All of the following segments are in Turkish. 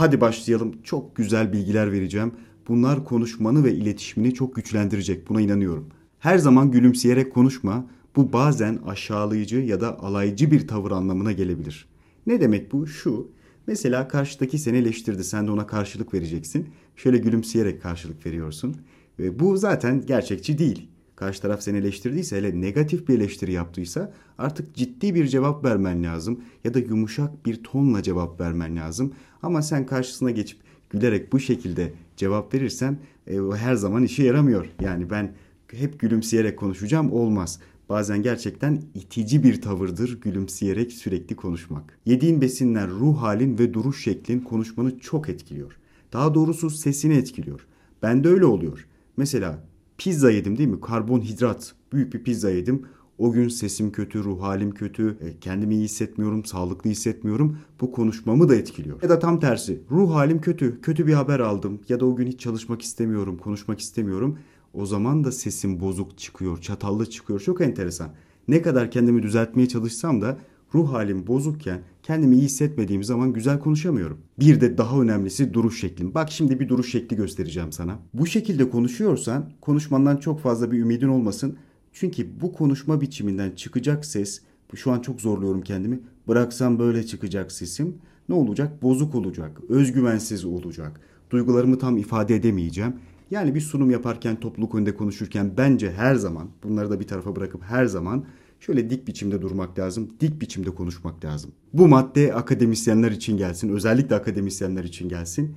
Hadi başlayalım. Çok güzel bilgiler vereceğim. Bunlar konuşmanı ve iletişimini çok güçlendirecek. Buna inanıyorum. Her zaman gülümseyerek konuşma. Bu bazen aşağılayıcı ya da alaycı bir tavır anlamına gelebilir. Ne demek bu? Şu. Mesela karşıdaki seni eleştirdi. Sen de ona karşılık vereceksin. Şöyle gülümseyerek karşılık veriyorsun. Ve bu zaten gerçekçi değil. Karşı taraf seni eleştirdiyse hele negatif bir eleştiri yaptıysa artık ciddi bir cevap vermen lazım ya da yumuşak bir tonla cevap vermen lazım. Ama sen karşısına geçip gülerek bu şekilde cevap verirsen e, her zaman işe yaramıyor. Yani ben hep gülümseyerek konuşacağım olmaz. Bazen gerçekten itici bir tavırdır gülümseyerek sürekli konuşmak. Yediğin besinler, ruh halin ve duruş şeklin konuşmanı çok etkiliyor. Daha doğrusu sesini etkiliyor. Ben de öyle oluyor. Mesela pizza yedim değil mi? Karbonhidrat. Büyük bir pizza yedim. O gün sesim kötü, ruh halim kötü, e, kendimi iyi hissetmiyorum, sağlıklı hissetmiyorum. Bu konuşmamı da etkiliyor. Ya da tam tersi. Ruh halim kötü, kötü bir haber aldım ya da o gün hiç çalışmak istemiyorum, konuşmak istemiyorum. O zaman da sesim bozuk çıkıyor, çatallı çıkıyor. Çok enteresan. Ne kadar kendimi düzeltmeye çalışsam da ruh halim bozukken kendimi iyi hissetmediğim zaman güzel konuşamıyorum. Bir de daha önemlisi duruş şeklim. Bak şimdi bir duruş şekli göstereceğim sana. Bu şekilde konuşuyorsan konuşmandan çok fazla bir ümidin olmasın. Çünkü bu konuşma biçiminden çıkacak ses, şu an çok zorluyorum kendimi. Bıraksam böyle çıkacak sesim. Ne olacak? Bozuk olacak, özgüvensiz olacak. Duygularımı tam ifade edemeyeceğim. Yani bir sunum yaparken, topluluk önünde konuşurken bence her zaman, bunları da bir tarafa bırakıp her zaman şöyle dik biçimde durmak lazım, dik biçimde konuşmak lazım. Bu madde akademisyenler için gelsin, özellikle akademisyenler için gelsin.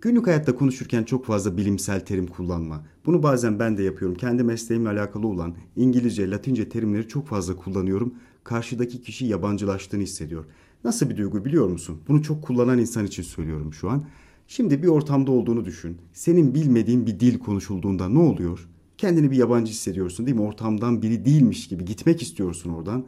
Günlük hayatta konuşurken çok fazla bilimsel terim kullanma. Bunu bazen ben de yapıyorum. Kendi mesleğimle alakalı olan İngilizce, Latince terimleri çok fazla kullanıyorum. Karşıdaki kişi yabancılaştığını hissediyor. Nasıl bir duygu biliyor musun? Bunu çok kullanan insan için söylüyorum şu an. Şimdi bir ortamda olduğunu düşün. Senin bilmediğin bir dil konuşulduğunda ne oluyor? Kendini bir yabancı hissediyorsun değil mi? Ortamdan biri değilmiş gibi gitmek istiyorsun oradan.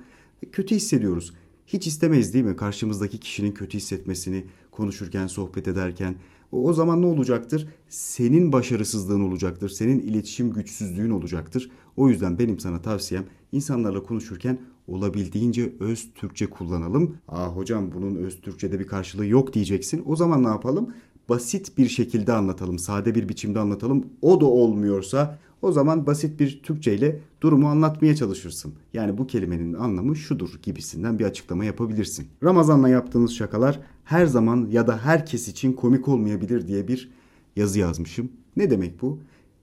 Kötü hissediyoruz. Hiç istemeyiz değil mi? Karşımızdaki kişinin kötü hissetmesini konuşurken, sohbet ederken. O, zaman ne olacaktır? Senin başarısızlığın olacaktır. Senin iletişim güçsüzlüğün olacaktır. O yüzden benim sana tavsiyem insanlarla konuşurken olabildiğince öz Türkçe kullanalım. Aa hocam bunun öz Türkçe'de bir karşılığı yok diyeceksin. O zaman ne yapalım? Basit bir şekilde anlatalım, sade bir biçimde anlatalım. O da olmuyorsa o zaman basit bir Türkçe ile durumu anlatmaya çalışırsın. Yani bu kelimenin anlamı şudur gibisinden bir açıklama yapabilirsin. Ramazan'la yaptığınız şakalar her zaman ya da herkes için komik olmayabilir diye bir yazı yazmışım. Ne demek bu?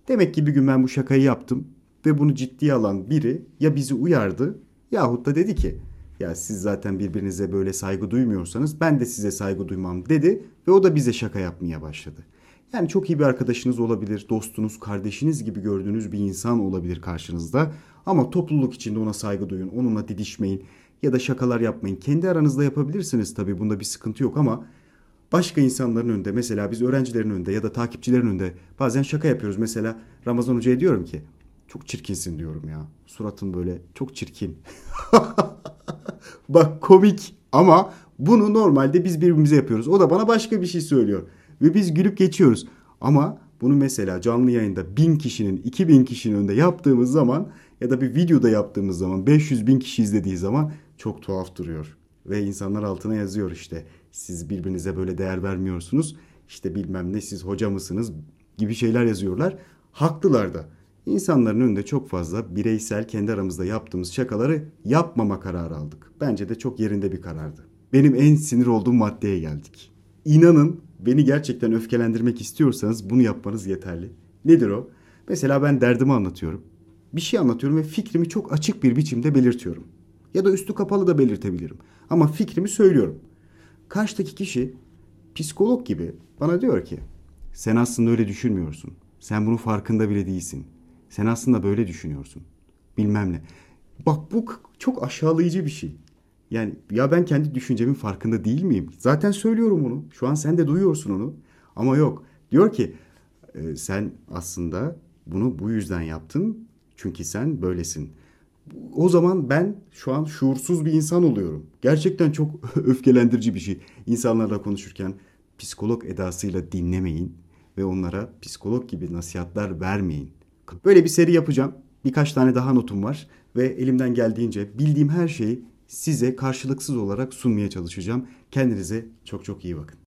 Demek ki bir gün ben bu şakayı yaptım ve bunu ciddiye alan biri ya bizi uyardı yahut da dedi ki ya siz zaten birbirinize böyle saygı duymuyorsanız ben de size saygı duymam dedi ve o da bize şaka yapmaya başladı. Yani çok iyi bir arkadaşınız olabilir, dostunuz, kardeşiniz gibi gördüğünüz bir insan olabilir karşınızda. Ama topluluk içinde ona saygı duyun, onunla didişmeyin ya da şakalar yapmayın. Kendi aranızda yapabilirsiniz tabii bunda bir sıkıntı yok ama başka insanların önünde mesela biz öğrencilerin önünde ya da takipçilerin önünde bazen şaka yapıyoruz. Mesela Ramazan Hoca'ya diyorum ki çok çirkinsin diyorum ya. Suratın böyle çok çirkin. Bak komik ama bunu normalde biz birbirimize yapıyoruz. O da bana başka bir şey söylüyor. Ve biz gülüp geçiyoruz. Ama bunu mesela canlı yayında bin kişinin, iki bin kişinin önünde yaptığımız zaman ya da bir videoda yaptığımız zaman 500 bin kişi izlediği zaman çok tuhaf duruyor. Ve insanlar altına yazıyor işte siz birbirinize böyle değer vermiyorsunuz. İşte bilmem ne siz hoca mısınız gibi şeyler yazıyorlar. Haklılar da. İnsanların önünde çok fazla bireysel kendi aramızda yaptığımız şakaları yapmama kararı aldık. Bence de çok yerinde bir karardı. Benim en sinir olduğum maddeye geldik. İnanın beni gerçekten öfkelendirmek istiyorsanız bunu yapmanız yeterli. Nedir o? Mesela ben derdimi anlatıyorum. Bir şey anlatıyorum ve fikrimi çok açık bir biçimde belirtiyorum. Ya da üstü kapalı da belirtebilirim. Ama fikrimi söylüyorum. Karşıdaki kişi psikolog gibi bana diyor ki sen aslında öyle düşünmüyorsun. Sen bunun farkında bile değilsin. Sen aslında böyle düşünüyorsun. Bilmem ne. Bak bu çok aşağılayıcı bir şey. Yani ya ben kendi düşüncemin farkında değil miyim? Zaten söylüyorum onu. Şu an sen de duyuyorsun onu. Ama yok. Diyor ki e, sen aslında bunu bu yüzden yaptın. Çünkü sen böylesin. O zaman ben şu an şuursuz bir insan oluyorum. Gerçekten çok öfkelendirici bir şey. İnsanlarla konuşurken psikolog edasıyla dinlemeyin ve onlara psikolog gibi nasihatler vermeyin. Böyle bir seri yapacağım. Birkaç tane daha notum var ve elimden geldiğince bildiğim her şeyi size karşılıksız olarak sunmaya çalışacağım. Kendinize çok çok iyi bakın.